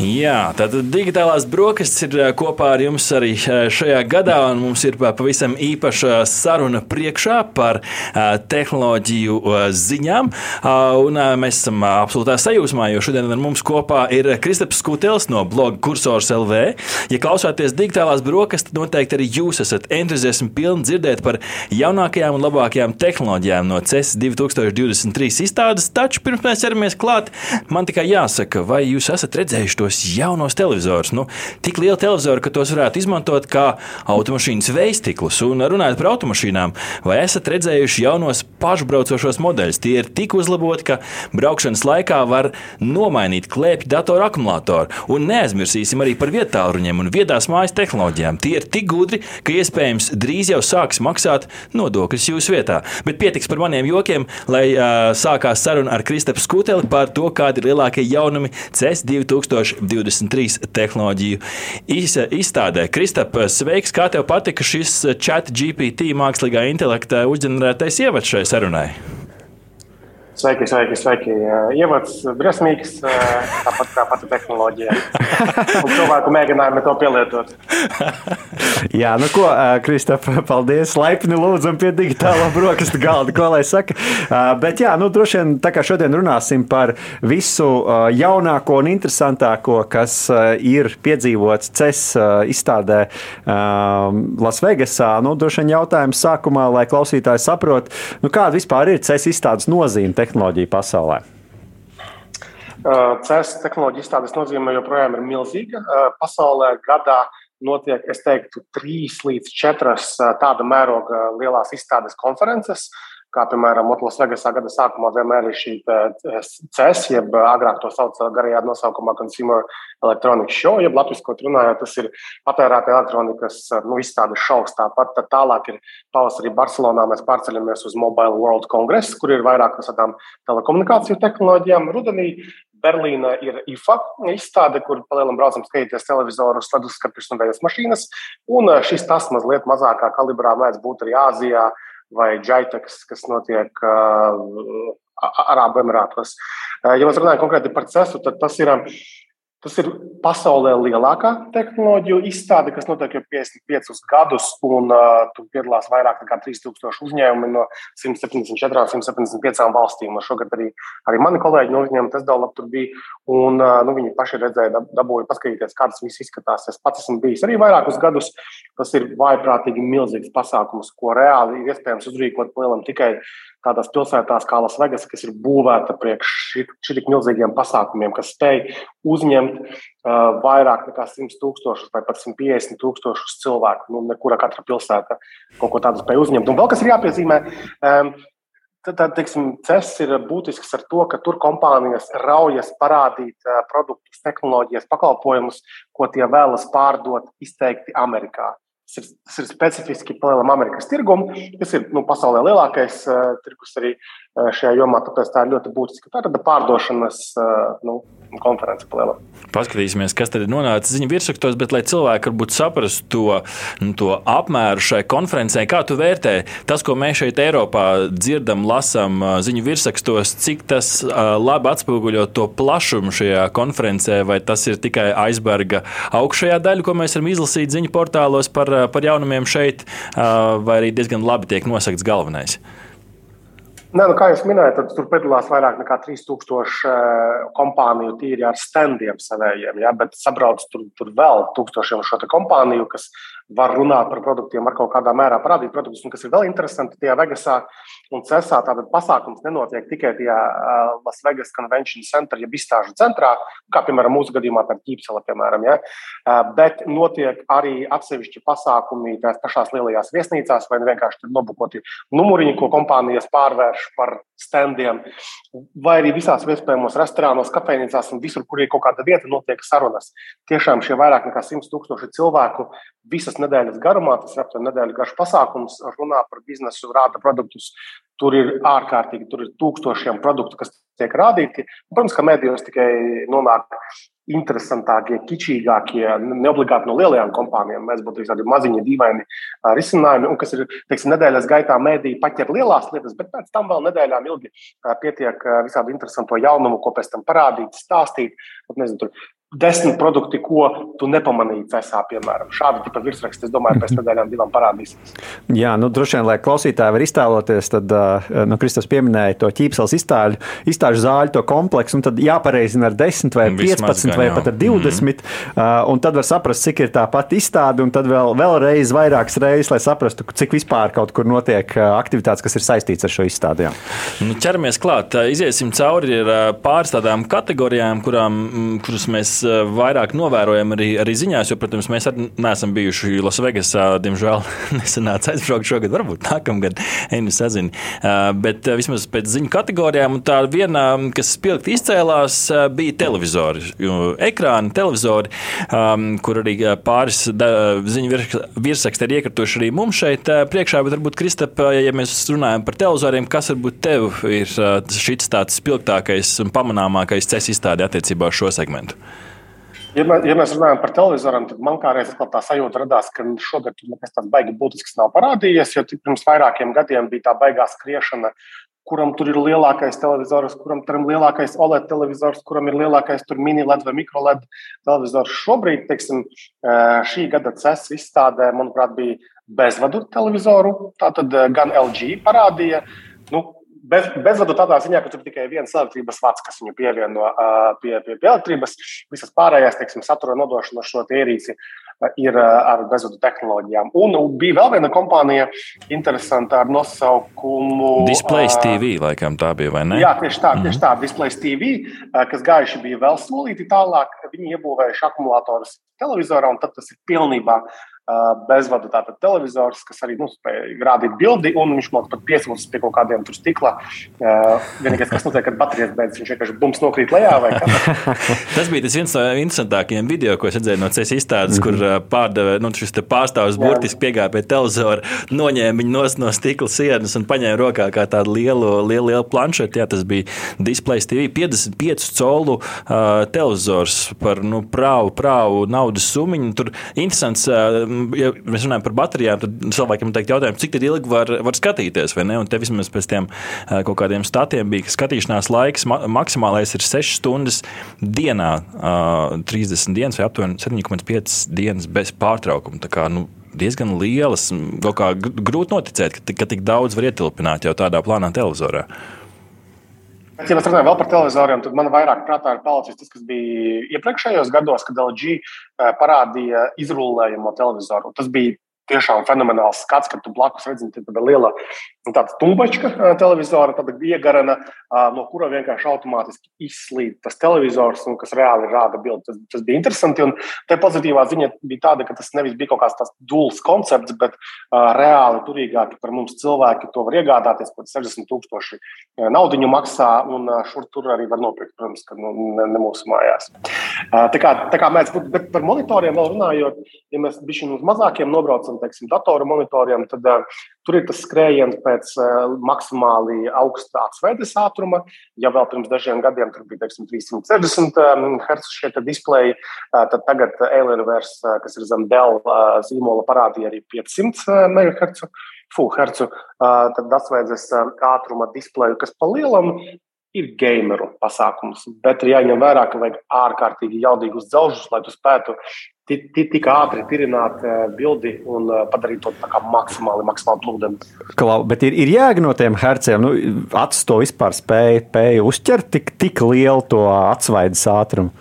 Jā, tātad digitālās brokastis ir kopā ar jums arī šajā gadā, un mums ir pavisam īpaša saruna priekšā par tehnoloģiju ziņām. Un mēs esam absolūtā sajūsmā, jo šodien ar mums kopā ir Kristaps Skutelis no bloga Cursors LV. Ja klausāties digitālās brokastis, tad noteikti arī jūs esat entuziasmi pilni dzirdēt par jaunākajām un labākajām tehnoloģijām no CES 2023 izstādes. Taču pirms mēs ķeramies klāt, man tikai jāsaka, vai jūs esat redzējuši tos jaunos televizorus. Nu, tik liela televizora, ka tos varētu izmantot kā automašīnas vējstiklus. Un runājot par automašīnām, vai esat redzējuši jaunos pašbraucošos modeļus? Tie ir tik uzlaboti, ka braukšanas laikā var nomainīt klēpju datoru akumulātoru. Un neaizmirsīsim arī par vietāluņiem un viedās mājas tehnoloģijām. Tie ir tik gudri, ka iespējams drīz jau sāks maksāt nodokļus jūsu vietā. Bet pietiks par maniem jokiem, lai uh, sākās saruna ar Kristapu Skuteli par to, kādi ir lielākie jaunumi CES 2000. 2023 tehnoloģiju izstādē. Kristap, sveiks! Kā tev patika šis chat GPT mākslīgā intelekta uzģenerētais ievads šai sarunai? Sveiki, sveiki, sveiki. Ievads briesmīgs, tāpat kā pati tehnoloģija. Un cilvēku mēģinājumi to pielietot. Jā, nu ko, Kristap, paldies. Laipni lūdzam pie digitālā brokastu galda, ko lai saka. Bet jā, nu droši vien tā kā šodien runāsim par visu jaunāko un interesantāko, kas ir piedzīvots CES izstādē Lasvegasā. Nu, droši vien jautājums sākumā, lai klausītāji saprot, nu kāda vispār ir CES izstādes nozīme tehnoloģiju pasaulē? Uh, CES tehnoloģija izstādes nozīme joprojām ir milzīga. Uh, pasaulē gadā notiek, es teiktu, trīs līdz četras uh, tāda mēroga lielās izstādes konferences kā piemēram Vegasā gada sākumā vienmēr ir šī CES, jeb agrāk to sauc garajā nosaukumā Consumer Electronics Show, jeb latviskot runājot, tas ir patērēta elektronikas nu, izstādes šovs. Tāpat tā tālāk ir pavasarī Barcelonā mēs pārceļamies uz Mobile World Congress, kur ir vairāk no tādām telekomunikāciju tehnoloģijām. Rudenī Berlīnā ir IFA izstāde, kur palielinām braucam skatīties televizorus, leduskapis un vējas mašīnas. Un šis tas mazliet mazākā kalibrā mēdz būt arī Āzijā vai Džaiteks, kas notiek uh, Arābu Emirātos. Uh, ja mēs runājam konkrēti par CESU, tad tas ir. Tas ir pasaulē lielākā tehnoloģiju izstāde, kas notiek jau 55 gadus, un uh, tur piedalās vairāk nekā 3000 uzņēmumi no 174, 175 valstīm. Un šogad arī, arī mani kolēģi no uzņēmuma tas daudz tur bija, un nu, viņi paši redzēja, dabūja paskatīties, kā tas viss izskatās. Es pats esmu bijis arī vairākus gadus. Tas ir vaiprātīgi milzīgs pasākums, ko reāli ir iespējams uzrīkot lielam tikai tādās pilsētās kā Lasvegas, kas ir būvēta priekš šī tik milzīgiem pasākumiem, kas spēj uzņemt uh, vairāk nekā 100 tūkstošus vai pat 150 tūkstošus cilvēku. Nu, nekura katra pilsēta kaut ko tādu spēj uzņemt. Un vēl kas ir jāpiezīmē. Um, Tad, teiksim, CES ir būtisks ar to, ka tur kompānijas raujas parādīt produktus, tehnoloģijas, pakalpojumus, ko tie vēlas pārdot izteikti Amerikā. Tas ir, tas ir specifiski palielam Amerikas tirgumam, kas ir nu, pasaulē lielākais uh, tirgus arī šajā jomā. Tāpēc tā ir ļoti būtiska. Tā ir pārdošanas uh, nu, konference palielam. Paskatīsimies, kas tad ir nonācis ziņu virsrakstos, bet lai cilvēki varbūt saprastu to, nu, to apmēru šai konferencē, kā tu vērtē tas, ko mēs šeit Eiropā dzirdam, lasām ziņu virsrakstos, cik tas labi atspoguļo to plašumu šajā konferencē, vai tas ir tikai aizberga augšējā daļa, ko mēs varam izlasīt ziņu portālos par, par jaunumiem šeit, vai arī diezgan labi tiek nosakts galvenais. Nē, nu, kā jau minēju, tur piedalās vairāk nekā 3000 kompāniju tīri ar standiem savējiem. Ja, bet sabrauc tur, tur vēl tūkstošiem šo kompāniju, kas var runāt par produktiem, ar kaut kādā mērā parādīt produktus. Un kas ir vēl interesanti, tajā Vegasā un Cesā tātad pasākums nenotiek tikai tajā uh, Las Vegas Convention Center, jeb izstāžu centrā, kā piemēram mūsu gadījumā par ķīpseli, piemēram, ja? uh, bet notiek arī atsevišķi pasākumi tās pašās lielajās viesnīcās, vai nu vienkārši nobukoti numuriņi, ko kompānijas pārvērš par standiem, vai arī visās iespējamos restorānos, kafejnīcās un visur, kur ir kaut kāda vieta, notiek sarunas. Tiešām šie vairāk nekā 100 tūkstoši cilvēku visas nedēļas garumā, tas ir aptuveni nedēļas garš pasākums, runā par biznesu, rāda produktus. Tur ir ārkārtīgi, tur ir tūkstošiem produktu, kas tiek rādīti. Protams, ka medijos tikai nonāk interesantākie, kičīgākie, neobligāti no lielajām kompānijām. Mēs būtu tādi maziņi, dīvaini risinājumi, un kas ir teiksim, nedēļas gaitā mēdī paķer lielās lietas, bet pēc tam vēl nedēļām ilgi pietiek visādi interesantu jaunumu, ko pēc tam parādīt, stāstīt. Pat, nezinu, tur desmit produkti, ko tu nepamanīji cesā, piemēram. Šādi tipa virsraksti, es domāju, pēc nedēļām divām parādīsies. Jā, nu droši vien, lai klausītāji var iztēloties, tad, nu, Kristus pieminēja to ķīpsels izstāļu, izstāļu zāļu, to kompleksu, un tad jāpareizina ar 10 vai 15 gan, vai pat ar 20, mm -hmm. un tad var saprast, cik ir tā pati izstāde, un tad vēl, vēlreiz vairākas reizes, lai saprastu, cik vispār kaut kur notiek aktivitātes, kas ir saistīts ar šo izstādi. Nu, ķeramies klāt, iziesim cauri ar pāris tādām kategorijām, kurām, kuras mēs vairāk novērojam arī, arī ziņās, jo, protams, mēs arī neesam bijuši Lasvegasā. Diemžēl nesenāca aizbraukt šogad, varbūt nākamgad, Enis sazina. Eh, bet eh, vismaz pēc ziņu kategorijām, tā viena, kas spilgti izcēlās, bija televizori. Ekrāni, televizori, ehm, kur arī pāris ziņu virsraksti ir iekrituši arī mums šeit priekšā, bet varbūt, Kristap, ja mēs runājam par televizoriem, kas varbūt tev ir šis tāds spilgtākais un pamanāmākais ceļš izstādē attiecībā uz šo segmentu? Ja, mē, ja mēs runājam par televizoriem, tad man kā reizes tā sajūta radās, ka šogad nekas tāds baigi būtisks nav parādījies. Jo pirms vairākiem gadiem bija tā baigā skriešana, kuram tur ir lielākais televizors, kuram tur ir lielākais OLED televizors, kuram ir lielākais mini LED vai mikro LED televizors. Šobrīd, teiksim, šī gada CES izstādē, manuprāt, bija bezvadu televizoru. Tātad gan LG parādīja. Nu, bez, bezvadu tādā ziņā, ka tur tikai viens elektrības vats, kas viņu pievieno uh, pie, pie, pie elektrības. Visas pārējās, teiksim, satura nodošana šo ierīci uh, ir uh, ar bezvadu tehnoloģijām. Un bija vēl viena kompānija, interesanta ar nosaukumu Displays TV, laikam tā bija, vai ne? Jā, tieši tā, tieši tā, Displays TV, kas gājuši bija vēl solīti tālāk. Viņi iebūvējuši akumulatorus televizorā, un tad tas ir pilnībā bezvadu tātad televizors, kas arī nu, spēja rādīt bildi, un viņš man pat piesūdzas pie kaut kādiem tur stikla. Vienīgais, kas notiek, kad baterijas beidzas, viņš vienkārši bums nokrīt lejā. tas bija tas viens no interesantākajiem video, ko es redzēju no CES izstādes, mm -hmm. kur mhm. pārdeva, nu, šis pārstāvs burtiski piegāja pie televizora, noņēma viņu no, no stikla sienas un paņēma rokā kā tādu lielu, lielu, lielu planšeti. Jā, tas bija Displays TV 55 colu uh, televizors par nu, prāvu, prāvu naudas summu. Tur interesants. Uh, ja mēs runājam par baterijām, tad cilvēkiem teikt jautājumu, cik ilgi var, var skatīties, vai ne? Un te vismaz pēc tiem kaut kādiem statiem bija, ka skatīšanās laiks ma maksimālais ir 6 stundas dienā, 30 dienas vai aptuveni 7,5 dienas bez pārtraukuma. Tā kā, nu, diezgan lielas. Grūti noticēt, ka, ka tik daudz var ietilpināt jau tādā plānā televizorā. Bet, ja mēs runājam vēl par televizoriem, tad man vairāk prātā ir palicis tas, kas bija iepriekšējos gados, kad LG eh, parādīja izrullējumu televizoru. Tas bija tiešām fenomenāls skats, kad tu blakus redzi tādu lielu Nu, tāda tumbačka televizora, tāda iegarana, no kura vienkārši automātiski izslīd tas televizors, un kas reāli rāda bildi. Tas, tas bija interesanti. Un te pozitīvā ziņa bija tāda, ka tas nevis bija kaut kāds tāds dūls koncepts, bet uh, reāli turīgāki par mums cilvēki to var iegādāties. Pat 60 tūkstoši naudiņu maksā, un uh, šur tur arī var nopirkt, protams, ka nu, ne, ne mūsu mājās. Uh, tā kā, tā kā mēs, par monitoriem vēl runājot, ja mēs bijām uz mazākiem nobraucam, teiksim, datoru monitoriem, tad uh, tur ir tas skrējiens pēc uh, maksimāli augsta atsveides ātruma. Ja vēl pirms dažiem gadiem tur bija teiksim, 360 Hz šie displeji, uh, tad tagad Eilers, uh, kas ir zem Dell uh, zīmola, parādīja arī 500 MHz. Full hercu, uh, tad atsveidzes uh, ātruma displeju, kas pa lielam ir gameru pasākums, bet ir jāņem vērā, ka vajag ārkārtīgi jaudīgus dzelžus, lai tu spētu tik ātri tirināt eh, bildi un eh, padarīt to maksimāli, maksimāli plūdami. Klau, bet ir, ir jēga no tiem herciem. Nu, acis to vispār spēja, spēja uzķert tik, tik lielu to atsvaidas ātrumu.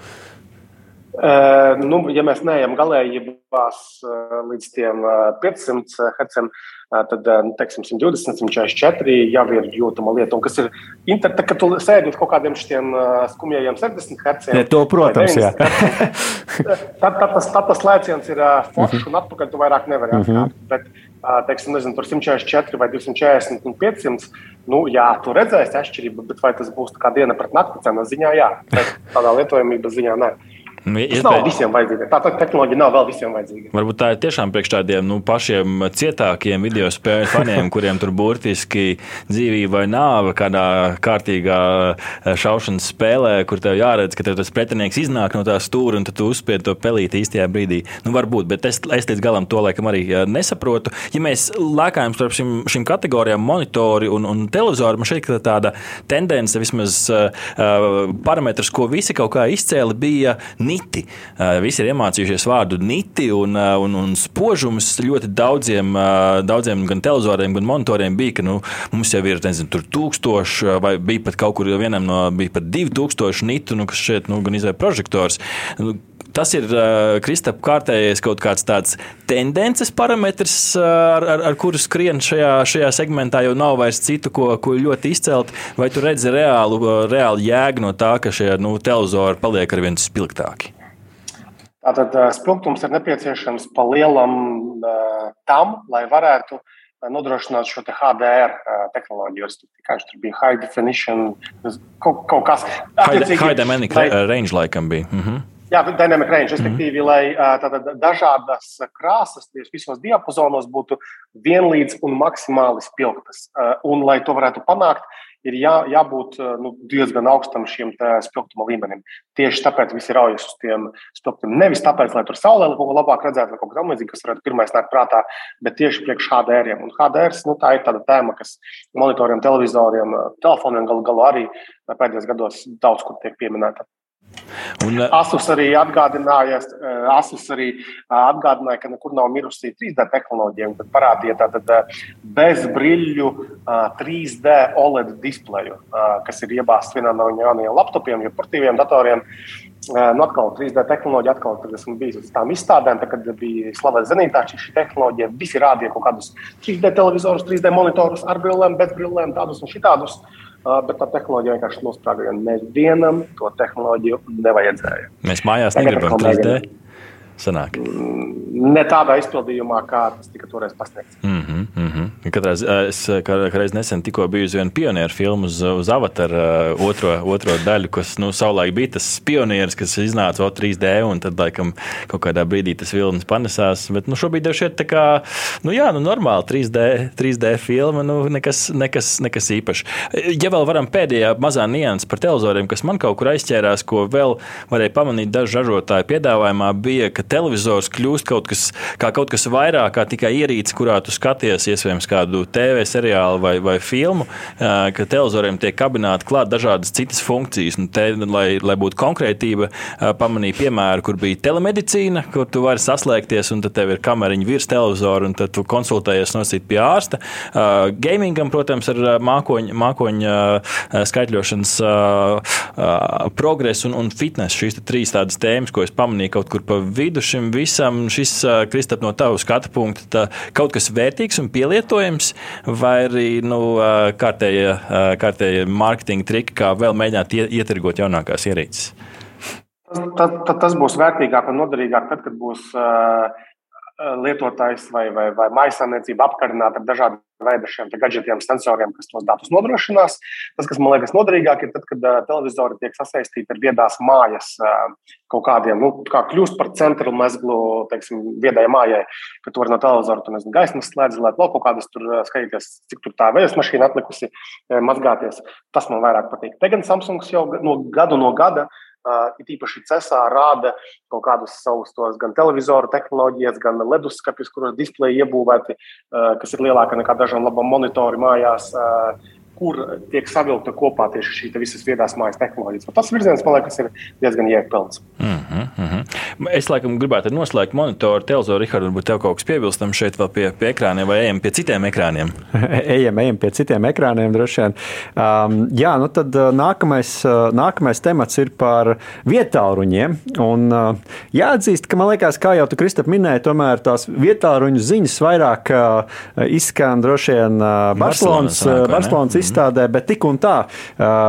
Uh, nu, ja mēs neejam galējībās uh, līdz tiem uh, 500 herciem, tad nu, teiksim, 120, 144 jau ir jūtama lieta. Un kas ir interesanti, ka tu sēdi uz kaut kādiem šiem skumjiem 70 herciem. Ja, to, protams, jā. tad, tad, tas, tad tas lēciens ir foršs un atpakaļ tu vairāk nevari mhm. atkārt. Uh -huh. Bet, teiksim, nezinu, tur 144 vai 240 un 500. Nu, jā, tu redzēsi atšķirību, bet vai tas būs kā diena pret nakti cenas ziņā? Jā, bet tādā lietojamības ziņā nē. Nu, Tas iespēj... nav visiem vajadzīga. Tā tehnoloģija nav vēl visiem vajadzīga. Varbūt tā ir tiešām priekš tādiem nu, pašiem cietākiem video spēļu faniem, kuriem tur burtiski dzīvība vai nāve kādā kārtīgā eh, šaušanas spēlē, kur tev jāredz, ka tev tas pretinieks iznāk no tā stūra un tu uzspied to pelīt īstajā brīdī. Nu, varbūt, bet es, es līdz galam to laikam arī eh, nesaprotu. Ja mēs lēkājam starp šim, šīm kategorijām, monitori un, un televizoru, man šeit ir tāda tendence, vismaz uh, parametrs, ko visi kaut kā izcēla, bija niti. Visi ir iemācījušies vārdu niti un, un, un spožums ļoti daudziem, daudziem gan televizoriem, gan monitoriem bija, ka nu, mums jau ir nezinu, tur tūkstoši vai bija pat kaut kur vienam no bija pat divi tūkstoši nitu, nu, kas šeit nu, gan izvēlē prožektors. Nu, Tas ir uh, Kristap kārtējais kaut kāds tāds tendences parametrs, uh, ar, ar, ar kuru skrien šajā, šajā segmentā, jau nav vairs citu, ko, ko ļoti izcelt. Vai tu redzi reālu, reālu jēgu no tā, ka šie nu, televizori paliek ar vien spilgtāki? Tātad spilgtums ir nepieciešams pa lielam uh, tam, lai varētu nodrošināt šo te HDR tehnoloģiju. Tikai tur bija high definition, kaut, kaut kas tāds - high dynamic range laikam bija. Mm -hmm. Jā, dynamic range, respektīvi, mm lai tātad, dažādas krāsas visos diapazonos būtu vienlīdz un maksimāli spilgtas. Un, lai to varētu panākt, ir jā, jābūt nu, diezgan augstam šim spilgtuma līmenim. Tieši tāpēc visi raujas uz tiem spilgtumiem. Nevis tāpēc, lai tur saulē kaut ko labāk redzētu, vai kaut ko tamlīdzīgu, kas varētu pirmais nākt prātā, bet tieši priekš HDR. Un HDR nu, tā ir tāda tēma, kas monitoriem, televizoriem, telefoniem galu galā arī pēdējos gados daudz kur tiek pieminēta. Un, uh, Asus arī atgādināja, uh, Asus arī uh, atgādināja, ka nekur nav mirusi 3D tehnoloģija. Tad parādīja tātad bez brīļu 3D OLED displeju, kas ir iebāzts vienā no jaunajiem laptopiem, jau portīviem datoriem. Nu, atkal 3D tehnoloģija, atkal tur esmu bijis uz tām izstādēm, tā, kad bija slavēta zenītā šī tehnoloģija. Visi rādīja kaut kādus 3D televizorus, 3D monitorus ar brillēm, bez brillēm, tādus un šitādus. Uh, bet tā tehnoloģija vienkārši nosprāga. Nevienam to tehnoloģiju nevajadzēja. Mēs mājās negribam 3D. Sanāk. Ne tādā izpildījumā, kā tas tika toreiz pasniegts. Mm -hmm, mm -hmm. Katrā, es kādreiz nesen tikko biju uz vienu pionieru filmu, uz, uz Avatar otro, otro daļu, kas nu, savulaik bija tas pionieris, kas iznāca 3D, un tad laikam kaut kādā brīdī tas vilnis panesās. Bet nu, šobrīd jau šeit tā kā, nu jā, nu normāli 3D, 3D filma, nu nekas, nekas, nekas īpašs. Ja vēl varam pēdējā mazā nianses par televizoriem, kas man kaut kur aizķērās, ko vēl varēja pamanīt dažu ražotāju piedāvājumā, bija, ka televizors kļūst kaut kas, kā kaut kas vairāk kā tikai ierīce, kurā tu skaties, iespējams, kādu TV seriālu vai, vai filmu, ka televizoriem tiek kabināti klāt dažādas citas funkcijas. Un te, lai, lai būtu konkrētība, pamanīju piemēru, kur bija telemedicīna, kur tu vari saslēgties, un tad tev ir kameriņa virs televizora, un tad tu konsultējies nosīt pie ārsta. Gamingam, protams, ar mākoņu, mākoņu skaitļošanas progresu un, un fitness. Šīs trīs tādas tēmas, ko es pamanīju kaut kur pa vidu vidu šim visam, šis Kristap, no tava skatu punkta, tā, kaut kas vērtīgs un pielietojams, vai arī nu, kārtējie, kārtējie mārketinga triki, kā vēl mēģināt ietirgot jaunākās ierīces? Tas, tas, tas būs vērtīgāk un noderīgāk tad, kad būs uh, lietotājs vai, vai, vai maisaimniecība apkarināta ar dažādiem veidiem šiem gadgetiem, sensoriem, kas tos datus nodrošinās. Tas, kas man liekas noderīgāk, ir tad, kad uh, televizori tiek sasaistīti ar viedās mājas uh, kaut kādiem, nu, kā kļūst par centru mezglu, teiksim, viedajai mājai, ka tur no televizora tur nezinu, gaismas slēdz, lai vēl kaut kādas tur skatīties, cik tur tā vējas mašīna atlikusi mazgāties. Tas man vairāk patīk. Te gan Samsungs jau no gadu no gada It īpaši CESā rāda kaut kādus savus tos gan televizoru tehnoloģijas, gan leduskapis, kuros displeji iebūvēti, kas ir lielāka nekā dažiem labam monitori mājās kur tiek savilkta kopā tieši šī visas viedās mājas tehnoloģijas. Tas virziens, man liekas, ir diezgan jēgpilns. Mm -hmm, mm -hmm. Es laikam gribētu noslēgt monitoru, televizoru. Rihards, varbūt tev kaut kas piebilstams šeit vēl pie, pie ekrāniem vai ejam pie citiem ekrāniem? ejam, ejam pie citiem ekrāniem droši vien. Um, jā, nu tad uh, nākamais, uh, nākamais temats ir par vietāluņiem. Un uh, jāatzīst, ka man liekas, kā jau tu, Kristap, minēji, tomēr tās vietāluņu ziņas vairāk uh, izskan droši vien uh, Barcelonas, Barcelonas, Barcelonas izstādē, bet tik un tā,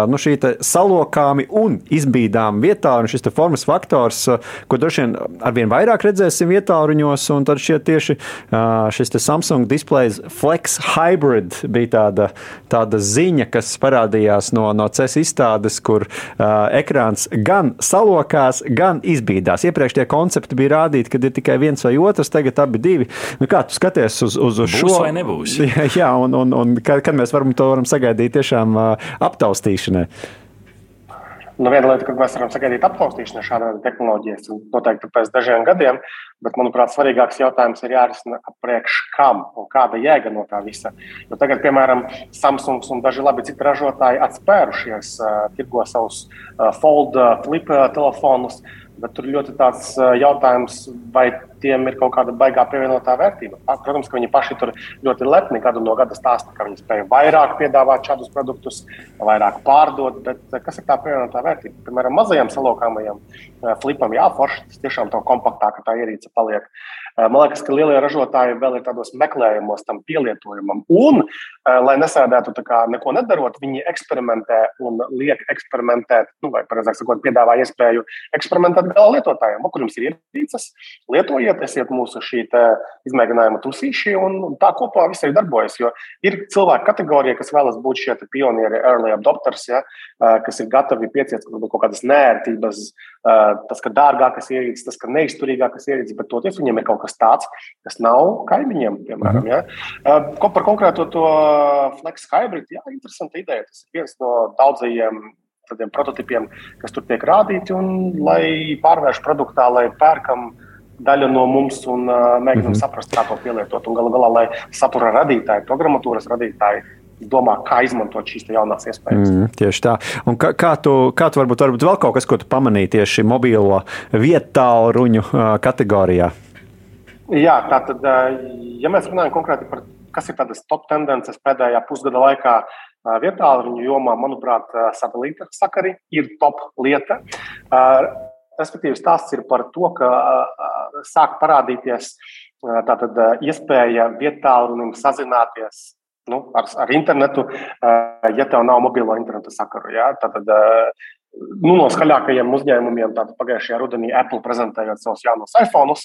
nu, šī salokāmi un izbīdām vietā, un šis formas faktors ko droši vien arvien vairāk redzēsim vietāluņos, un tad šie tieši šis Samsung displays Flex Hybrid bija tāda, tāda ziņa, kas parādījās no, no CES izstādes, kur ekrāns gan salokās, gan izbīdās. Iepriekš tie koncepti bija rādīti, kad ir tikai viens vai otrs, tagad abi divi. Nu, kā tu skaties uz, uz, uz Būs šo? vai nebūs? Jā un, un, un kad, kad mēs varam to varam sagaidīt tiešām uh, aptaustīšanai. Nu, viena lieta, ka mēs varam sagaidīt apklausīšanu šādām tehnoloģijām, noteikti pēc dažiem gadiem, bet, manuprāt, svarīgāks jautājums ir jārisina apriekš kam un kāda jēga no tā visa. Jo tagad, piemēram, Samsung un daži labi citi ražotāji atspērušies, uh, tirgo savus uh, fold, uh, flip uh, telefonus. Bet tur ļoti tāds jautājums, vai tiem ir kaut kāda baigā pievienotā vērtība. Protams, ka viņi paši tur ļoti lepni gadu no gada stāsta, ka viņi spēj vairāk piedāvāt šādus produktus, vairāk pārdot. Bet kas ir tā pievienotā vērtība? Piemēram, mazajam salokāmajam flipam, jā, forši tas tiešām tā kompaktāka tā ierīce paliek. Man liekas, ka lielie ražotāji vēl ir tādos meklējumos tam pielietojumam. Un, lai nesēdētu tā kā neko nedarot, viņi eksperimentē un liek eksperimentēt, nu, vai precīzāk sakot, piedāvā iespēju eksperimentēt gala lietotājiem. Kur jums ir ierīces, lietojiet, esiet mūsu šī izmēģinājuma tusīši, un tā kopā viss arī darbojas. Jo ir cilvēku kategorija, kas vēlas būt šie pionieri, early adopters, ja, kas ir gatavi pieciest kaut kādas nērtības, tas, ka dārgākas ierīces, tas, ka neizturīgākas ierīces, bet toties viņiem ir kaut kas tāds, kas nav kaimiņiem, piemēram. Ja? Ko par konkrēto to Flex Hybrid, jā, interesanta ideja. Tas ir viens no daudzajiem tādiem prototipiem, kas tur tiek rādīti, un lai pārvērš produktā, lai pērkam daļa no mums un uh, mēģinām mm -hmm. saprast, kā to pielietot. Un galu galā, lai satura radītāji, programmatūras radītāji domā, kā izmantot šīs jaunās iespējas. Mm, tieši tā. Un kā, kā, tu, kā tu varbūt, varbūt vēl kaut kas, ko tu pamanīji tieši mobilo vietālu ruņu uh, kategorijā? Jā, tātad, ja mēs runājam konkrēti par kas ir tādas top tendences pēdējā pusgada laikā vietālu jomā, manuprāt, satelīta sakari ir top lieta. Respektīvi, stāsts ir par to, ka sāk parādīties tātad, iespēja vietālu sazināties nu, ar, ar internetu, ja tev nav mobilo interneta sakaru. Ja? Tātad, nu, no skaļākajiem uzņēmumiem. Pagājušajā rudenī Apple prezentējot savus jaunos iPhone,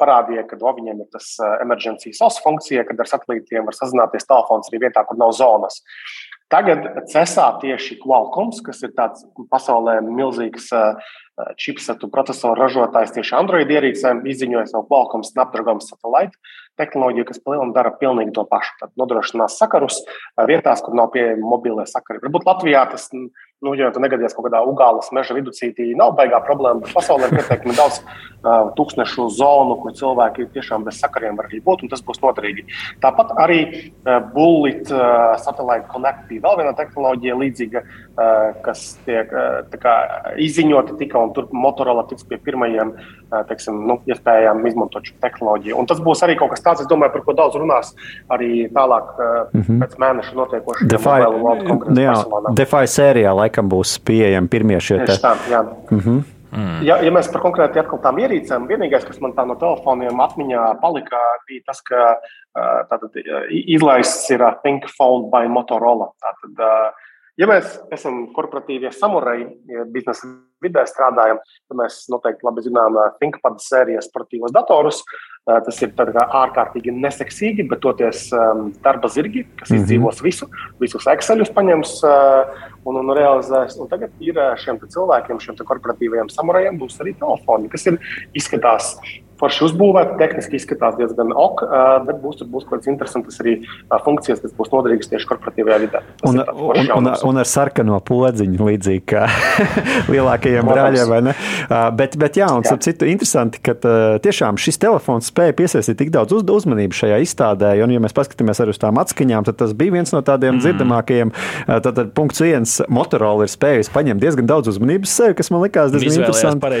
parādīja, ka o, viņiem ir tas emergency SOS funkcija, kad ar satelītiem var sazināties telefons arī vietā, kur nav zonas. Tagad CESā tieši Qualcomm, kas ir tāds pasaulē milzīgs čipsetu procesoru ražotājs tieši Android ierīcēm, izziņoja savu Qualcomm Snapdragon Satellite tehnoloģiju, kas palielinās dara pilnīgi to pašu. Tad nodrošinās sakarus vietās, kur nav pieejami mobilie sakari. Varbūt Latvijā tas nu, ja tu negadījies kaut kādā Ugāles meža viduscītī, nav baigā problēma. Pasaulē ir pietiekami daudz uh, tūkstošu zonu, kur cilvēki tiešām bez sakariem var arī būt, un tas būs noderīgi. Tāpat arī uh, Bullet uh, Satellite Connect bija vēl viena tehnoloģija līdzīga, uh, kas tiek uh, kā, izziņota tika, un tur Motorola tiks pie pirmajiem uh, teiksim, nu, iespējām izmantot šo tehnoloģiju. Un tas būs arī kaut kas tāds, domāju, par ko daudz runās arī tālāk uh, mm -hmm. pēc mēneša notiekošajā Defy, jā, Defy sērijā laikam būs pieejami pirmie šie te. Tā, jā. Mm -hmm. Mm. Ja, ja mēs par konkrēti atkal tām ierīcēm, vienīgais, kas man tā no telefoniem atmiņā palika, bija tas, ka tātad, izlaists ir Think Phone by Motorola. Tātad, ja mēs esam korporatīvie samuraji, ja biznesa vidē strādājam, tad mēs noteikti labi zinām ThinkPad sērijas sportīvos datorus. Tas ir ārkārtīgi neseksīgi, bet toties darba zirgi, kas mm -hmm. izdzīvos visu, visus Excelus paņems un, un realizēs. Un tagad ir šiem cilvēkiem, šiem korporatīviem samurajiem, būs arī telefoni, kas ir izskatās forši uzbūvēta, tehniski izskatās diezgan ok, bet būs, būs kaut kādas interesantas arī funkcijas, kas būs noderīgas tieši korporatīvajā vidē. Tas un, un, un, un ar sarkano podziņu, līdzīgi kā lielākajiem brāļiem, vai ne? Bet, bet jā, un jā. citu interesanti, ka tiešām šis telefons spēja piesaistīt tik daudz uz, uzmanību šajā izstādē, un, ja mēs paskatāmies arī uz tām atskaņām, tad tas bija viens no tādiem mm. dzirdamākajiem. Tad, tad punkts viens, Motorola ir spējusi paņemt diezgan daudz uzmanības sev, kas man likās diezgan interesanti.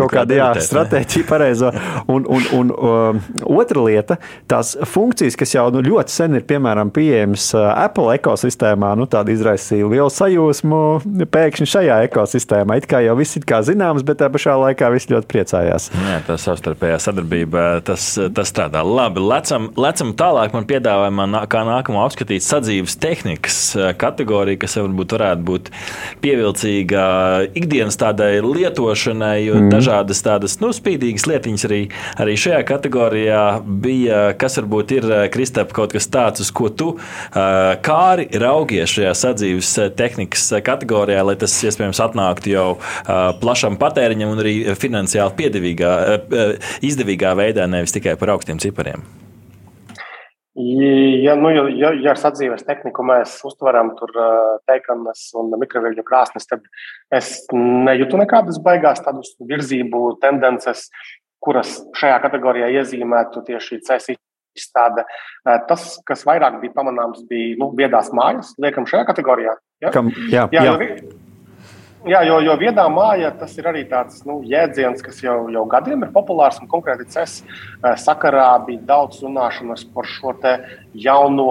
Kaut kāda, jā, stratēģija pareizo. Un, un, un um, otra lieta, tās funkcijas, kas jau nu, ļoti sen ir piemēram pieejamas uh, Apple ekosistēmā, nu, tāda izraisīja lielu sajūsmu pēkšņi šajā ekosistēmā. It kā jau viss ir kā zināms, bet tā pašā laikā viss ļoti priecājās. Jā, tā savstarpējā sadarbība, tas, tas strādā labi. Lecam, lecam tālāk, man piedāvājumā, kā nākamo apskatīt sadzīves tehnikas kategoriju, kas varbūt varētu būt pievilcīga ikdienas tādai lietošanai, jo mm. dažādas tādas nu, spīdīgas lietiņas arī, arī šajā kategorijā bija. Kas varbūt ir Kristap kaut kas tāds, uz ko tu kāri raugies šajā sadzīves tehnikas kategorijā, lai tas iespējams atnāktu jau plašam patēriņam un arī finansiāli izdevīgā veidā, nevis tikai par augstiem cipariem. Ja, nu, ja, ja, ar sadzīves tehniku mēs uztveram tur teikanas un mikroviļņu krāsnes, tad es nejūtu nekādas baigās tādas virzību tendences, kuras šajā kategorijā iezīmētu tieši CES izstāde. Tas, kas vairāk bija pamanāms, bija nu, viedās mājas, liekam šajā kategorijā. Ja? Kam, jā, jā, jā. Jā, jo, jo viedā māja tas ir arī tāds nu, jēdziens, kas jau, jau gadiem ir populārs. Konkrēti CES sakarā bija daudz runāšanas par šo jauno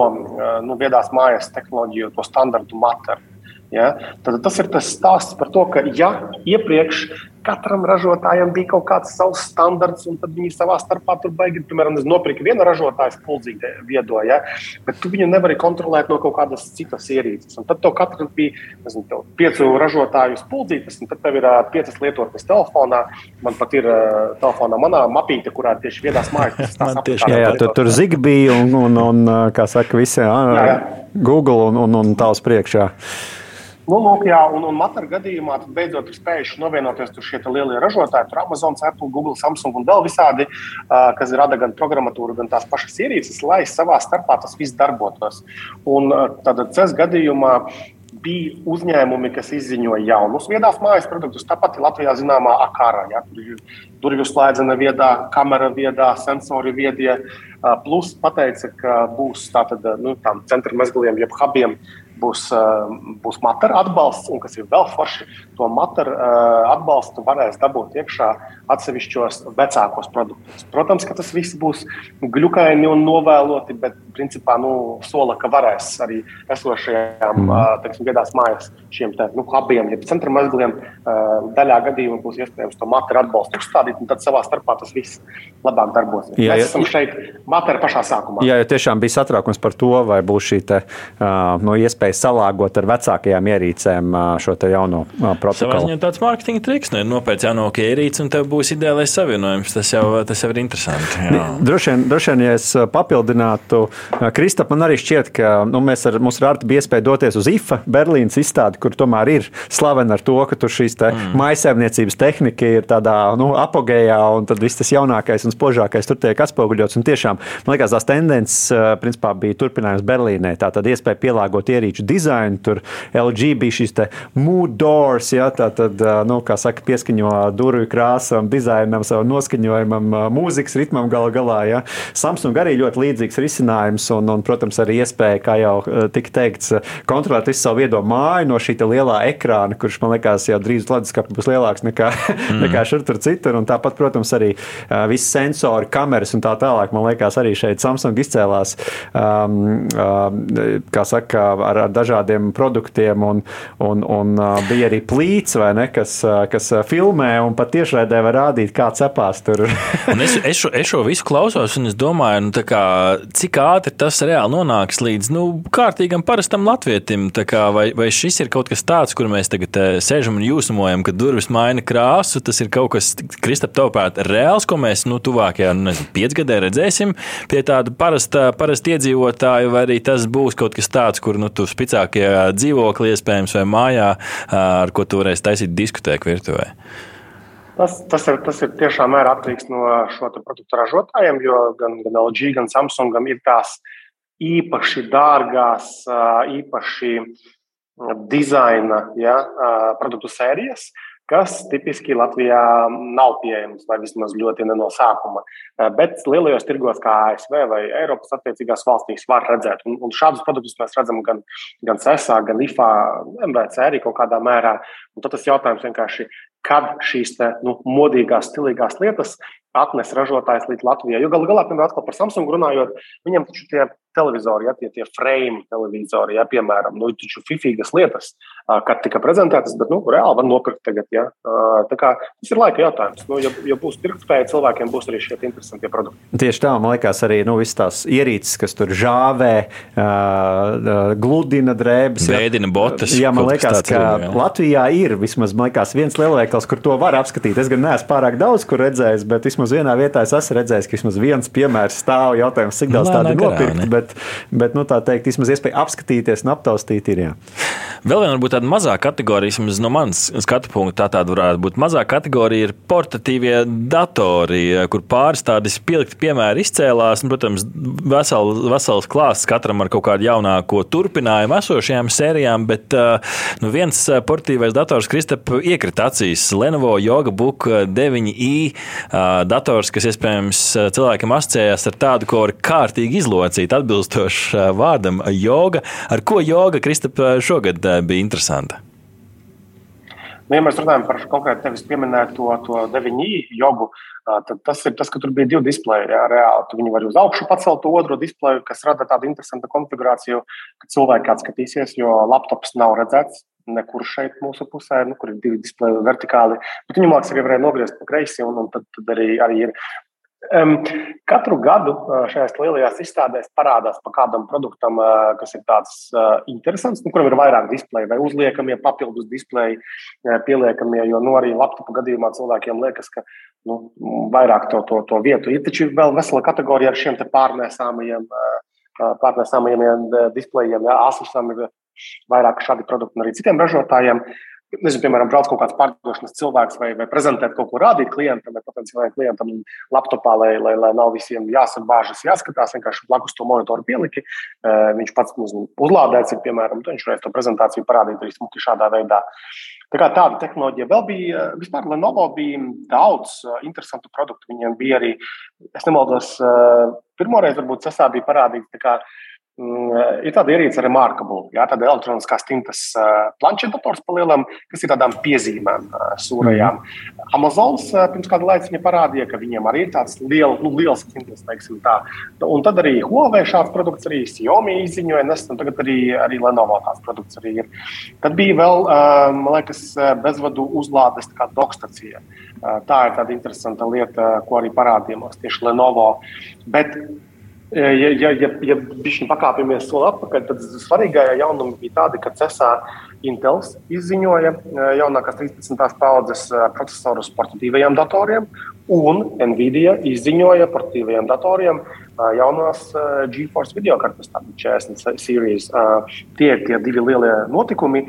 nu, viedās mājas tehnoloģiju, to standartu materu. Ja? Tad tas ir tas stāsts par to, ka ja iepriekš katram ražotājam bija kaut kāds savs standarts, un tad viņi savā starpā tur baigi, piemēram, nopirka viena ražotāja spuldzīti viedo, ja? bet tu viņu nevari kontrolēt no kaut kādas citas ierīces. Un tad tev katram bija nezinu, piecu ražotāju spuldzītes, un tad tev ir uh, piecas lietotnes telefonā. Man pat ir uh, telefonā manā mapīte, kurā tieši viedās mājas. tieši, jā, jā, tur, tur Zigbee un, un, un, kā saka, visi jā, jā. Google un, un, un tās priekšā. Nu, lūk, jā, un, un Matara gadījumā beidzot ir spējuši novienoties šie lielie ražotāji, tur Amazon, Apple, Google, Samsung un vēl visādi, uh, kas rada gan programmatūru, gan tās pašas ierīces, lai savā starpā tas viss darbotos. Un uh, tad CES gadījumā bija uzņēmumi, kas izziņoja jaunus viedās mājas produktus. Tāpat Latvijā zināmā akāra, ja, kur durvju slēdzena viedā, kamera viedā, sensori viedie. Plus pateica, ka būs tātad, nu, tām centra mezgliem, jeb hubiem būs, eh, būs matera atbalsts, un kas ir vēl forši, to matera atbalstu varēs dabūt iekšā atsevišķos vecākos produktos. Protams, ka tas viss būs glukaini un novēloti, bet principā nu, sola, ka varēs arī esošajām. Eh, teiksim, viedās mājas šiem te, nu, abiem, ja centra mezgliem daļā gadījumā būs iespējams to matera atbalstu uzstādīt, un tad savā starpā tas viss labāk darbosies. Jā, Mēs esam šeit matera pašā sākumā. Jā, ja tiešām bija satraukums par to, vai būs šī te, no iespēja salāgot ar vecākajām ierīcēm šo jauno protokolu. Tas ir tāds mārketinga triks, nu, nopērts jaunāko ierīci, un tev būs ideālais savienojums. Tas jau, tas jau ir interesanti. Jā. Droši vien, droši vien, ja es papildinātu, Kristap, man arī šķiet, ka nu, mēs ar, mums ar Artu bija iespēja doties uz IFA Berlīnas izstādi, kur tomēr ir slavena ar to, ka tur šīs te mm. maisēmniecības tehnika ir tādā nu, apogējā, un tad viss tas jaunākais un spožākais tur tiek atspoguļots. Un tiešām, man liekas, tās tendences principā bija turpinājums Berlīnē. Tā tad iespēja pielāgot ierīču dizainu. Tur LG bija šis mood doors, ja, tā tad, nu, kā saka, pieskaņo durvju krāsam, dizainam, savam noskaņojumam, mūzikas ritmam galu galā. Ja. Samsung arī ļoti līdzīgs risinājums un, un, protams, arī iespēja, kā jau tika teikts, kontrolēt visu savu viedo māju no šī lielā ekrāna, kurš man liekas jau drīz leduskapis būs lielāks nekā, mm. nekā šur tur citur. Un tāpat, protams, arī visi sensori, kameras un tā tālāk. Man liekas, arī šeit Samsung izcēlās, um, uh, saka, ar, ar dažādiem produktiem, un, un, un bija arī plīts, ne, kas, kas filmē un pat tiešraidē var rādīt, kā cepās tur. es, es, šo, es šo visu klausos, un es domāju, nu, kā, cik ātri tas reāli nonāks līdz nu, kārtīgam, parastam latvietim. Kā, vai, vai šis ir kaut kas tāds, kur mēs tagad sēžam un jūsmojam, ka durvis maina krāsu? Tas ir kaut kas, Kristap, tavuprāt, reāls, ko mēs nu, tuvākajā nu, nezinu, piecgadē redzēsim pie tāda parasta, parasta iedzīvotāja, vai arī tas būs kaut kas tāds, kur nu, tu spicākie dzīvokļi, iespējams, vai mājā, ar ko tu varēsi taisīt diskotēku virtuvē? Tas, tas, ir, tas ir tiešām atkarīgs no šo produktu ražotājiem, jo gan, gan LG, gan Samsungam ir tās īpaši dārgās, īpaši dizaina ja, produktu sērijas, kas tipiski Latvijā nav pieejams, vai vismaz ļoti ne no sākuma. Eh, bet lielajos tirgos, kā ASV vai Eiropas attiecīgās valstīs, var redzēt. Un, un šādus produktus mēs redzam gan, gan CESA, gan IFA, MVC arī kaut kādā mērā. Un tad tas jautājums vienkārši, kad šīs te, nu, modīgās, stilīgās lietas atnes ražotājs līdz Latvijai. Jo galu galā, piemēram, par Samsung runājot, viņam taču tie televizori, ja tie, tie frame televizori, ja, piemēram, nu, taču fifīgas lietas, kad tika prezentētas, bet nu, reāli var nopirkt tagad. Ja. Tā kā, tas ir laika jautājums. Nu, ja, ja būs pirktspēja, cilvēkiem būs arī šie interesantie produkti. Tieši tā, man liekas, arī nu, visas tās ierīces, kas tur žāvē, uh, gludina drēbes. Veidina botas. Jā, man liekas, ka jā. Latvijā ir vismaz liekas, viens lielveikals, kur to var apskatīt. Es gan neesmu pārāk daudz kur redzējis, bet vismaz vienā vietā es esmu redzējis, ka vismaz viens piemērs stāv jautājums, cik daudz tādu nopirkt. Bet, bet nu, tā teikt, vismaz iespēja apskatīties un aptaustīt ir. Jā. Vēl viena varbūt tāda mazā kategorija, vismaz no manas skatu punkta, tā tāda varētu būt. Mazā kategorija ir portatīvie datori, kur pāris tādi spilgti piemēri izcēlās. Un, protams, vesel, vesels klāsts katram ar kaut kādu jaunāko turpinājumu esošajām sērijām, bet nu, viens portatīvais dators Kristap iekrita acīs. Lenovo Yoga Book 9i dators, kas iespējams cilvēkam asociējās ar tādu, ko var kārtīgi izlocīt, atbilstoši vārdam joga. Ar ko joga Kristap šogad bija interesanta? Nu, ja mēs runājam par konkrēti tevis pieminēto to 9i jogu, tad tas ir tas, ka tur bija divi displeji. Jā, reāli. Tu viņu vari uz augšu pacelt to otro displeju, kas rada tādu interesantu konfigurāciju, ka cilvēki atskatīsies, jo laptops nav redzēts nekur šeit mūsu pusē, nu, kur ir divi displeji vertikāli. Bet viņu mākslinieks arī varēja nogriezt pa kreisi, un, un tad, tad arī, arī ir katru gadu šajās lielajās izstādēs parādās pa kādam produktam, uh, kas ir tāds uh, interesants, nu, kuram ir vairāk displeju vai uzliekamie papildus displeji, pieliekamie. Jo nu, arī laptopu gadījumā cilvēkiem liekas, ka nu, vairāk to, to, to vietu ir. Taču vēl vesela kategorija ar šiem pārnēsāmajiem, pārnēsāmajiem displejiem. Ja, Asusam ir vairāk šādi produkti un arī citiem ražotājiem nezinu, piemēram, brauc kaut kāds pārdošanas cilvēks vai, vai prezentēt kaut ko rādīt klientam vai potenciālajam klientam laptopā, lai, lai, lai nav visiem jāsabāžas, jāskatās, vienkārši blakus to monitoru pieliki. Uh, viņš pats nezinu, uzlādēts, ir, piemēram, viņš varēs to prezentāciju parādīt arī smuki šādā veidā. Tā kā tāda tehnoloģija vēl bija, vispār Lenovo bija daudz uh, interesantu produktu. Viņiem bija arī, es nemaldos, pirmoreiz varbūt CESā bija parādīts ir tāda ierīce, remarkable, jā, tāda elektroniskās tintas planšetdators palielam, kas ir tādām piezīmēm sūrajām. Mm. Amazons pirms kāda laika parādīja, ka viņiem arī ir tāds liel, nu, liels tintas, teiksim tā. Un tad arī Huawei šāds produkts, arī Xiaomi izziņoja un tagad arī, arī Lenovo tāds produkts arī ir. Tad bija vēl, man liekas, bezvadu uzlādes dokstacija. Tā ir tāda interesanta lieta, ko arī parādīja mums tieši Lenovo. Bet Ja, ja, ja, ja bišķiņ pakāpjamies soli atpakaļ, tad svarīgākie jaunumi bija tādi, ka CESā Intels izziņoja jaunākās 13. paudzes procesorus portatīvajiem datoriem, un Nvidia izziņoja portatīvajiem datoriem jaunās GeForce video kartes, tādas 40 series. Tie ir tie divi lielie notikumi.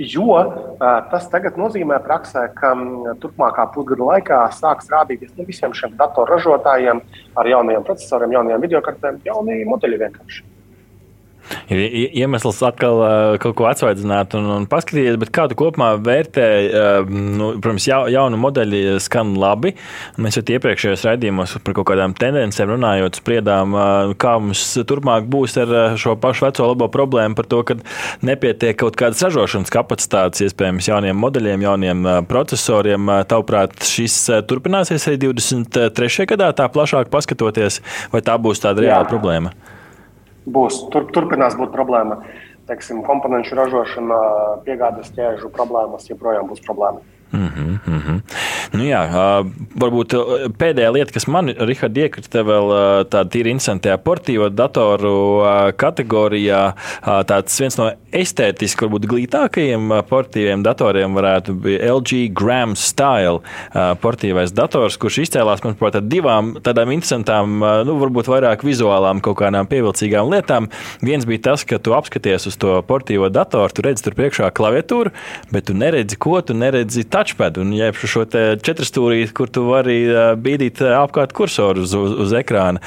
Jo tas tagad nozīmē praksē, ka turpmākā pusgada laikā sāks rādīties nu, visiem šiem datorražotājiem ar jauniem procesoriem, jauniem video kartēm, jauni modeļi vienkārši. Ir iemesls atkal kaut ko atsvaidzināt un, un paskatīties, bet kā tu kopumā vērtē, nu, protams, ja, jaunu modeļi skan labi. Mēs jau iepriekšējos raidījumos par kaut kādām tendencēm runājot, spriedām, kā mums turpmāk būs ar šo pašu veco labo problēmu par to, ka nepietiek kaut kādas ražošanas kapacitātes, iespējams, jauniem modeļiem, jauniem procesoriem. Tavuprāt, šis turpināsies arī 23. gadā, tā plašāk paskatoties, vai tā būs tāda reāla Jā. problēma? Būs. Tur, turpinās būt problēma. Teiksim, komponentu ražošana, piegādes ķēžu problēmas joprojām būs problēma. Mm -hmm, mm -hmm. Nu jā, varbūt pēdējā lieta, kas man, Rihard, iekrita vēl tādā tīri interesantajā portīvo datoru kategorijā, tāds viens no estētiski varbūt glītākajiem portīviem datoriem varētu būt LG Gram Style portīvais dators, kurš izcēlās man par divām tādām interesantām, nu, varbūt vairāk vizuālām kaut kādām pievilcīgām lietām. Viens bija tas, ka tu apskaties uz to portīvo datoru, tu redzi tur priekšā klaviatūru, bet tu neredzi, ko tu neredzi. Tā touchpad un jeb šo četrstūrīti, kur tu vari bīdīt apkārt kursoru uz, uz, uz ekrāna.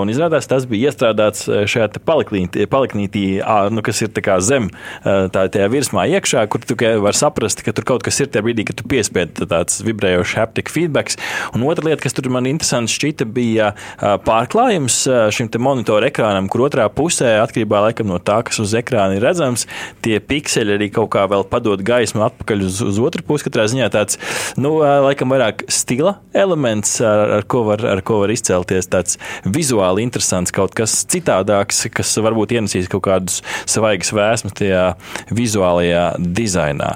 Un izrādās, tas bija iestrādāts šajā paliknītī, nu, kas ir zem tā, tajā virsmā iekšā, kur tu vari saprast, ka tur kaut kas ir tajā brīdī, kad tu piespied tāds vibrējošs haptic feedback. Un otra lieta, kas tur man interesanti šķita, bija pārklājums šim monitoru ekrānam, kur otrā pusē, atkarībā laikam, no tā, kas uz ekrāna ir redzams, tie pikseli arī kaut kā vēl padod gaismu atpakaļ uz, uz otru pusi. Katrā ziņā tāds, nu, laikam, vairāk stila elements, ar, ar, ko, var, ar ko var izcelties. Tāds vizuāli interesants, kaut kas citādāks, kas varbūt ienesīs kaut kādus svaigas vēsmas tajā vizuālajā dizainā.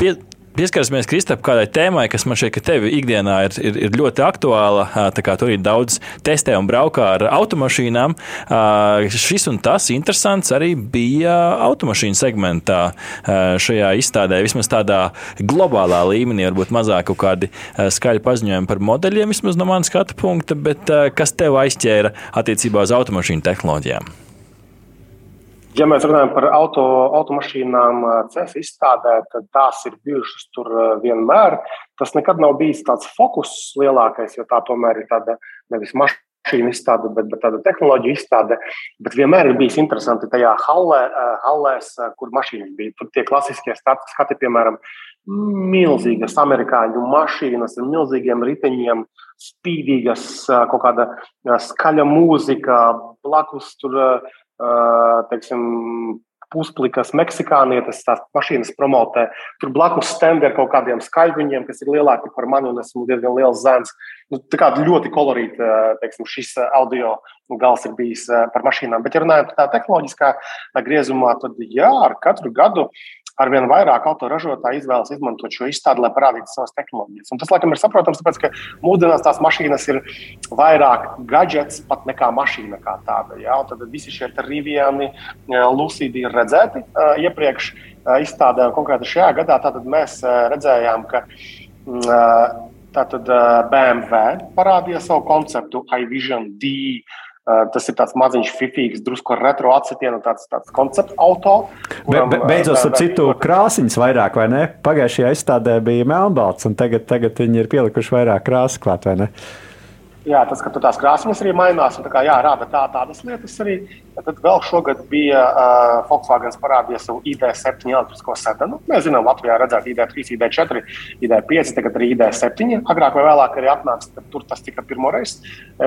Pie, Pieskarsimies, Kristap, kādai tēmai, kas man šeit, ka tev ikdienā ir, ir, ir ļoti aktuāla. Tā kā tur ir daudz testē un braukā ar automašīnām. Šis un tas interesants arī bija automašīnu segmentā šajā izstādē. Vismaz tādā globālā līmenī, varbūt mazāk kaut kādi skaļi paziņojumi par modeļiem, vismaz no manas skatu punkta, bet kas tev aizķēra attiecībā uz automašīnu tehnoloģijām? Ja mēs runājam par auto, automašīnām, ceļu izstādē, tad tās ir bijušas tur vienmēr. Tas nekad nav bijis tāds fokus lielākais, jo tā tomēr ir tāda nevis mašīna izstāde, bet, bet tāda tehnoloģija izstāde. Bet vienmēr ir bijis interesanti tajā hallē, hallēs, kur mašīnas bija. Tur tie klasiskie skati, piemēram, milzīgas amerikāņu mašīnas ar milzīgiem riteņiem, spīdīgas, kaut kāda skaļa mūzika, blakus tur teiksim, pusplikas meksikānietes, tās mašīnas promotē. Tur blakus stendi ar kaut kādiem skaļruņiem, kas ir lielāki par mani, un esmu diezgan liels zēns. Nu, tā kā ļoti kolorīta, teiksim, šis audio gals ir bijis par mašīnām. Bet, ja runājam par tā tehnoloģiskā griezumā, tad jā, ar katru gadu arvien vairāk autoražotāji izvēlas izmantot šo izstādi, lai parādītu savas tehnoloģijas. Un tas, laikam, ir saprotams, tāpēc, ka mūsdienās tās mašīnas ir vairāk gadgets pat nekā mašīna kā tāda. Ja? Tad visi šie Riviani, Lucidi ir redzēti iepriekš izstādē, un konkrēti šajā gadā mēs redzējām, ka uh, tātad, BMW parādīja savu konceptu iVision D Tas ir tāds maziņš, fifīgs, drusku retro atsitienu, tāds, tāds koncepts auto. Kuram, be, be, beidzot, ar citu krāsiņas vairāk, vai ne? Pagājušajā izstādē bija melnbalts, un tagad, tagad viņi ir pielikuši vairāk krāsu klāt, vai ne? Uh, Jā, tas, ka tās krāsnes arī mainās, un tā kā, jā, rāda tā, tādas lietas arī. Tad vēl šogad bija uh, Volkswagen parādīja savu ID7 elektrisko sedanu. Mēs zinām, Latvijā redzēt ID3, ID4, ID5, tagad arī ID7. Agrāk vai vēlāk arī atnāks, ka tur tas tika pirmoreiz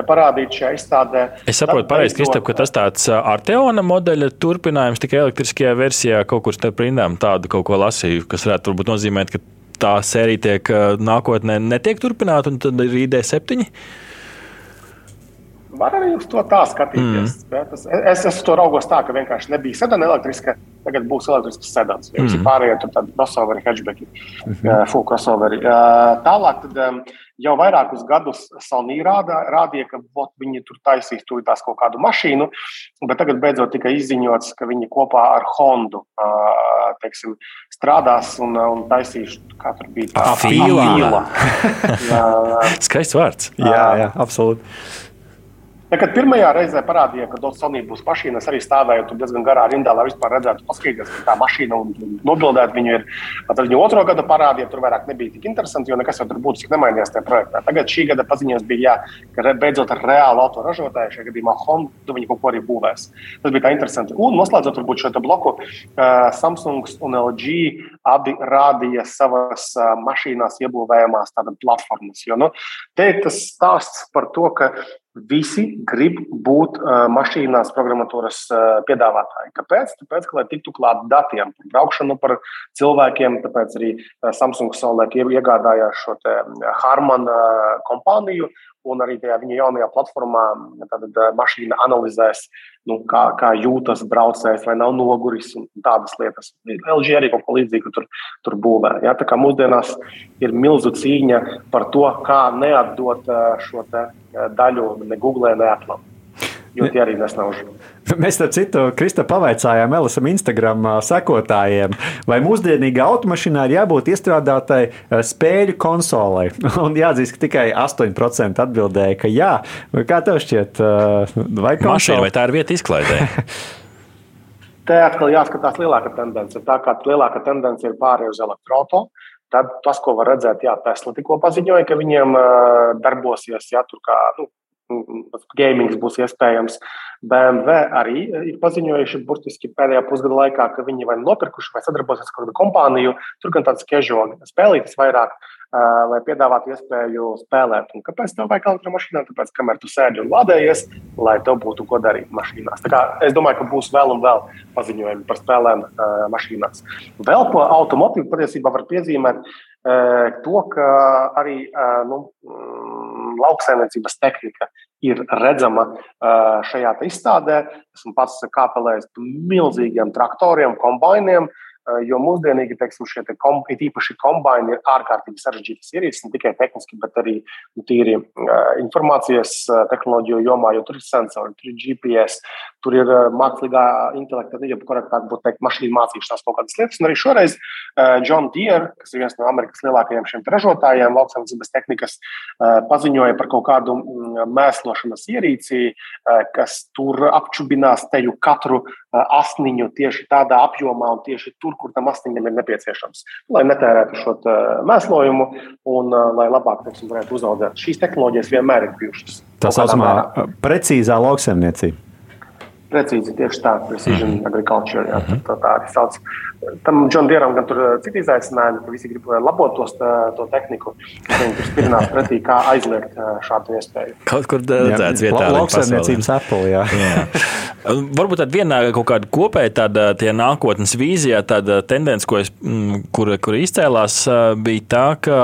parādīts šajā izstādē. Es saprotu, pareizi, Kristap, ka tas tāds Arteona modeļa turpinājums tikai elektriskajā versijā kaut kur starp rindām tādu kaut ko lasīju, kas varētu varbūt nozīmēt, ka tā sērija tiek nākotnē netiek turpināta, un tad ir ID7. Var arī uz to tā skatīties. Mm. Es, es, es to raugos tā, ka vienkārši nebija sedana elektriska, tagad būs elektrisks sedans. Ja mm. pārējie tur tādi crossoveri, hatchbacki, mm -hmm. full crossoveri. Tālāk tad, jau vairākus gadus Sony rādā, rādīja, ka bot, viņi tur taisīs tur tās kaut kādu mašīnu, bet tagad beidzot tika izziņots, ka viņi kopā ar Hondu teiksim, strādās un, un taisīs, kā tur bija tā līnija. Skaists vārds. Jā, jā, absolūti. Ja, kad pirmajā reizē parādīja, ka Sony būs mašīnas, arī stāvēja tur diezgan garā rindā, lai vispār redzētu, paskatīties, kā tā mašīna un, nobildēt viņu. Ir. Tad viņu otro gadu parādīja, tur vairāk nebija tik interesanti, jo nekas jau tur būtiski nemainījās tajā projektā. Tagad šī gada paziņojums bija, jā, ka beidzot ar reālu autoražotāju, šajā gadījumā Honda, viņi kaut ko arī būvēs. Tas bija tā interesanti. Un noslēdzot varbūt šo bloku, uh, Samsung un LG abi rādīja savas uh, mašīnās iebūvējamās tādas platformas. Jo, nu, te ir tas stāsts par to, ka Visi grib būt uh, mašīnās programmatūras uh, piedāvātāji. Kāpēc? Tāpēc, ka, lai tiktu klāt datiem par braukšanu, par cilvēkiem, tāpēc arī uh, Samsung savulaik iegādājās šo Harman uh, kompāniju, un arī tajā viņa jaunajā platformā tad, mašīna analizēs, nu, kā, kā jūtas braucējs, vai nav noguris un tādas lietas. LG arī kaut ko līdzīgu tur, tur būvē. Ja? Tā kā mūsdienās ir milzu cīņa par to, kā neatdot šo daļu ne Google, ne Apple jo tie arī nesnauž. Mēs tam citu, Krista, pavaicājām Elisam Instagram sekotājiem, vai mūsdienīgā automašīnā ir jābūt iestrādātai spēļu konsolei. Un jāatzīst, ka tikai 8% atbildēja, ka jā. Kā tev šķiet, vai? Mašīna, vai tā ir vieta izklaidē? Te atkal jāskatās lielāka tendence. Tā kā lielāka tendence ir pārējai uz elektroautorātu, tad tas, ko var redzēt, jā, Tesla tikko paziņoja, ka viņiem darbosies, ja tur kā nu, gamings būs iespējams. BMW arī ir paziņojuši burtiski pēdējā pusgada laikā, ka viņi vai nopirkuši vai sadarbosies ar kādu kompāniju. Tur gan tāds casual spēlītas vairāk, uh, lai piedāvātu iespēju spēlēt. Un kāpēc tev vajag elektromašīnā? Tāpēc, kamēr tu sēdi un lādējies, lai tev būtu ko darīt mašīnās. Tā kā es domāju, ka būs vēl un vēl paziņojumi par spēlēm uh, mašīnās. Vēl ko automotīvu patiesībā var piezīmēt to, ka arī nu, lauksaimniecības tehnika ir redzama šajā izstādē. Esmu pats kāpelējis milzīgiem traktoriem, kombainiem, Jo mūsdienīgi teiksim, šie te kom, īpaši kombaini ir ārkārtīgi sarežģītas ierīces, ne tikai tehniski, bet arī nu, tīri informācijas tehnoloģiju jomā, jo tur ir sensori, tur ir GPS, tur ir mākslīgā intelekta, ja korektāk būtu teikt, mašīnu mācīšanās kaut kādas lietas. Un arī šoreiz John Deere, kas ir viens no Amerikas lielākajiem šiem ražotājiem, lauksaimniecības tehnikas, paziņoja par kaut kādu mēslošanas ierīci, kas tur apčubinās teju katru asniņu tieši tādā apjomā un tieši tur, kur tam asniņam ir nepieciešams, lai netērētu šo mēslojumu un lai labāk teiksim, varētu uzaugt. Šīs tehnoloģijas vienmēr ir bijušas. Tā saucamā precīzā lauksaimniecība. Precīzi tieši tā, precision -hmm. agriculture. Jā, tā, tā, tā arī sauc. Tam Džonam Dieram gan tur citi izaicinājumi, ka visi grib labot tos, to tehniku. Viņi tur spērinās pretī, kā aizliegt šādu iespēju. Kaut kur redzēts vietā. Lauksaimniecības Apple, jā. jā. Varbūt tāda vienā kaut kāda kopēja tāda tie nākotnes vīzija, tāda tendence, ko es, kur, kur izcēlās, bija tā, ka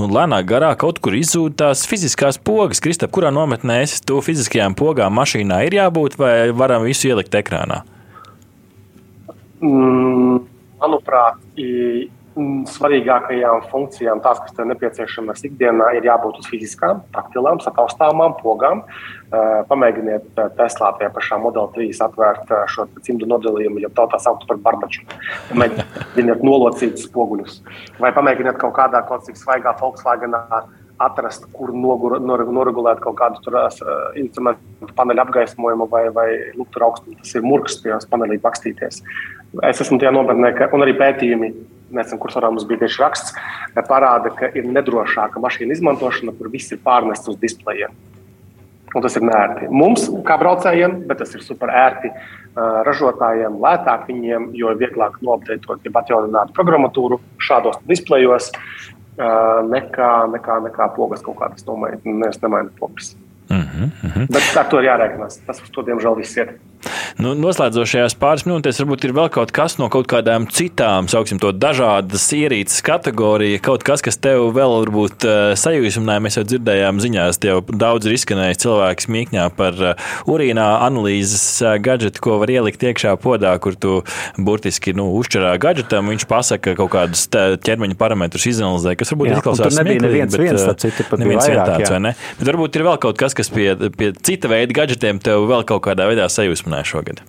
nu, lēnāk garā kaut kur izzūd tās fiziskās pogas. Kristap, kurā nometnē es to fiziskajām pogām mašīnā ir jābūt vai varam visu ielikt ekrānā? Mm, manuprāt, svarīgākajām funkcijām, tās, kas tev nepieciešamas ikdienā, ir jābūt uz fiziskām, taktilām, sataustāmām pogām. Pamēģiniet Teslā tajā pašā Model 3 atvērt šo cimdu nodalījumu, ja tā tā sauc par barbaču. Pamēģiniet nolocīt spoguļus. Vai pamēģiniet kaut kādā kaut cik svaigā Volkswagenā atrast, kur nogur, noregulēt kaut kādu tur, uh, instrumentu paneļa apgaismojumu vai, vai luktu augstumu. Tas ir murgs tajos panelī bakstīties. Es esmu tajā nometnē, ka, un arī pētījumi, nesen kursā mums bija tieši raksts, parāda, ka ir nedrošāka mašīna izmantošana, kur viss ir pārnests uz displejiem. Un tas ir nērti. Mums, kā braucējiem, bet tas ir super ērti uh, ražotājiem, lētāk viņiem, jo ir vieglāk noapdeitot, ja atjaunināt programmatūru šādos displejos nekā, nekā, nekā pogas kaut kādas nomainīt. Es nemainu pogas. Mm -hmm. Bet ar to ir jārēķinās. Tas uz to, diemžēl, viss ir. Nu, noslēdzošajās pāris minūtēs varbūt ir vēl kaut kas no kaut kādām citām, sauksim to dažādas ierīces kategorija, kaut kas, kas tev vēl varbūt uh, sajūsmināja. Mēs jau dzirdējām ziņās, jau daudz ir izskanējis cilvēks mīkņā par uh, urīnā analīzes uh, gadgetu, ko var ielikt iekšā podā, kur tu burtiski nu, uzčerā gadgetam, viņš pasaka kaut kādus ķermeņa parametrus izanalizē, kas varbūt jā, izklausās smieklīgi, bet viens, uh, citu pat neviens vairāk, tāds, vai ne? Bet varbūt ir vēl kaut kas, kas pie, pie cita veida gadgetiem tev vēl kaut kādā veidā sajūsmināja šogad.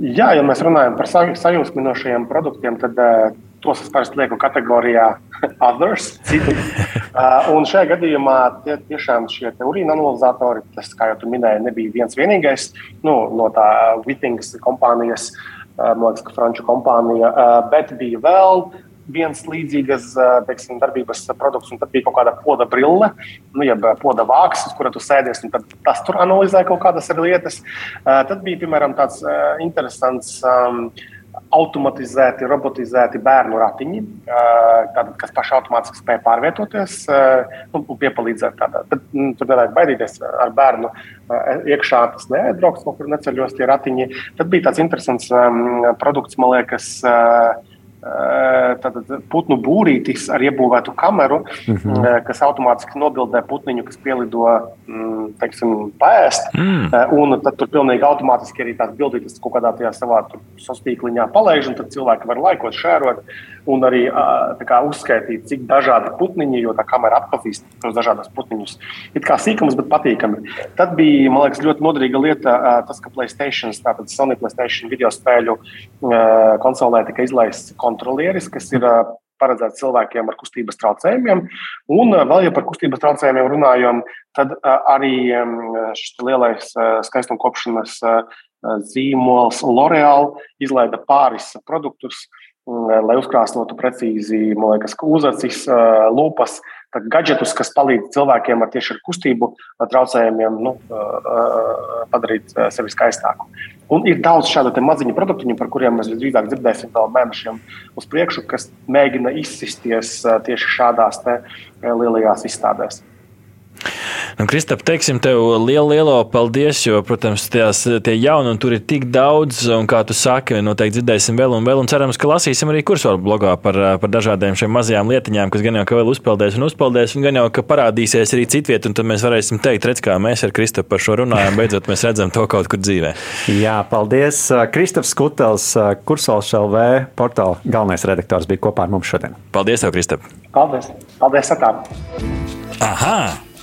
Jā, ja mēs runājam par sajūsminošajiem produktiem, tad uh, tos es parasti lieku kategorijā others, citu. Uh, un šajā gadījumā tie, tiešām šie urīna analizatori, tas, kā jau tu minēji, nebija viens vienīgais nu, no tā Wittings kompānijas, uh, man liekas, ka franču kompānija, uh, bet bija vēl viens līdzīgas teiksim, darbības produkts, un tad bija kaut kāda poda brille, nu, jeb poda vāks, uz kura tu sēdies, un tas tur analizē kaut kādas lietas. Tad bija, piemēram, tāds interesants. Um, automatizēti, robotizēti bērnu ratiņi, tātad, kas paši automātiski spēj pārvietoties nu, un piepalīdzēt. Tādā. Bet, nu, tur nevajag baidīties ar bērnu iekšā, tas neaizbrauks, no kur neceļos tie ratiņi. Tad bija tāds interesants um, produkts, man liekas, uh, Tātad putnu būrītis ar iebūvētu kameru, mm -hmm. kas automātiski nobildē putniņu, kas pielido mm, teiksim, paēst. Mm. Un tad tur pilnīgi automātiski arī tās bildītas kaut kādā tajā savā sastīkliņā palaiž, un tad cilvēki var laikot, šērot un arī kā, uzskaitīt, cik dažādi putniņi, jo tā kamera atpazīst tos dažādos putniņus. It kā sīkums, bet patīkami. Tad bija, man liekas, ļoti noderīga lieta, tas, ka Playstation, tātad Sony Playstation video spēļu konsolē tika izlaists kontrolieris, kas ir paredzēts cilvēkiem ar kustības traucējumiem. Un vēl, ja par kustības traucējumiem runājam, tad arī šis lielais skaistuma kopšanas zīmols L'Oreal izlaida pāris produktus, lai uzkrāsnotu precīzi, liekas, uzacis, lūpas, gadgetus, kas palīdz cilvēkiem ar tieši ar kustību traucējumiem nu, padarīt sevi skaistāku. Un ir daudz šādu maziņu produktu, par kuriem mēs visdrīzāk dzirdēsim vēl mēnešiem uz priekšu, kas mēģina izsisties tieši šādās lielajās izstādēs. Nu, Kristap, teiksim tev lielu, lielu paldies, jo, protams, tās, tie jauni un tur ir tik daudz, un kā tu saki, noteikti dzirdēsim vēl un vēl, un cerams, ka lasīsim arī kursoru blogā par, par dažādiem šiem mazajām lietiņām, kas gan jau ka vēl uzpeldēs un uzpeldēs, un gan jau ka parādīsies arī citviet, un tad mēs varēsim teikt, redz, kā mēs ar Kristapu par šo runājam, beidzot mēs redzam to kaut kur dzīvē. Jā, paldies. Kristaps Kutels, Kursols LV portāla galvenais redaktors bija kopā ar mums šodien. Paldies, tev, Kristap! Paldies! Paldies! Atā. Aha!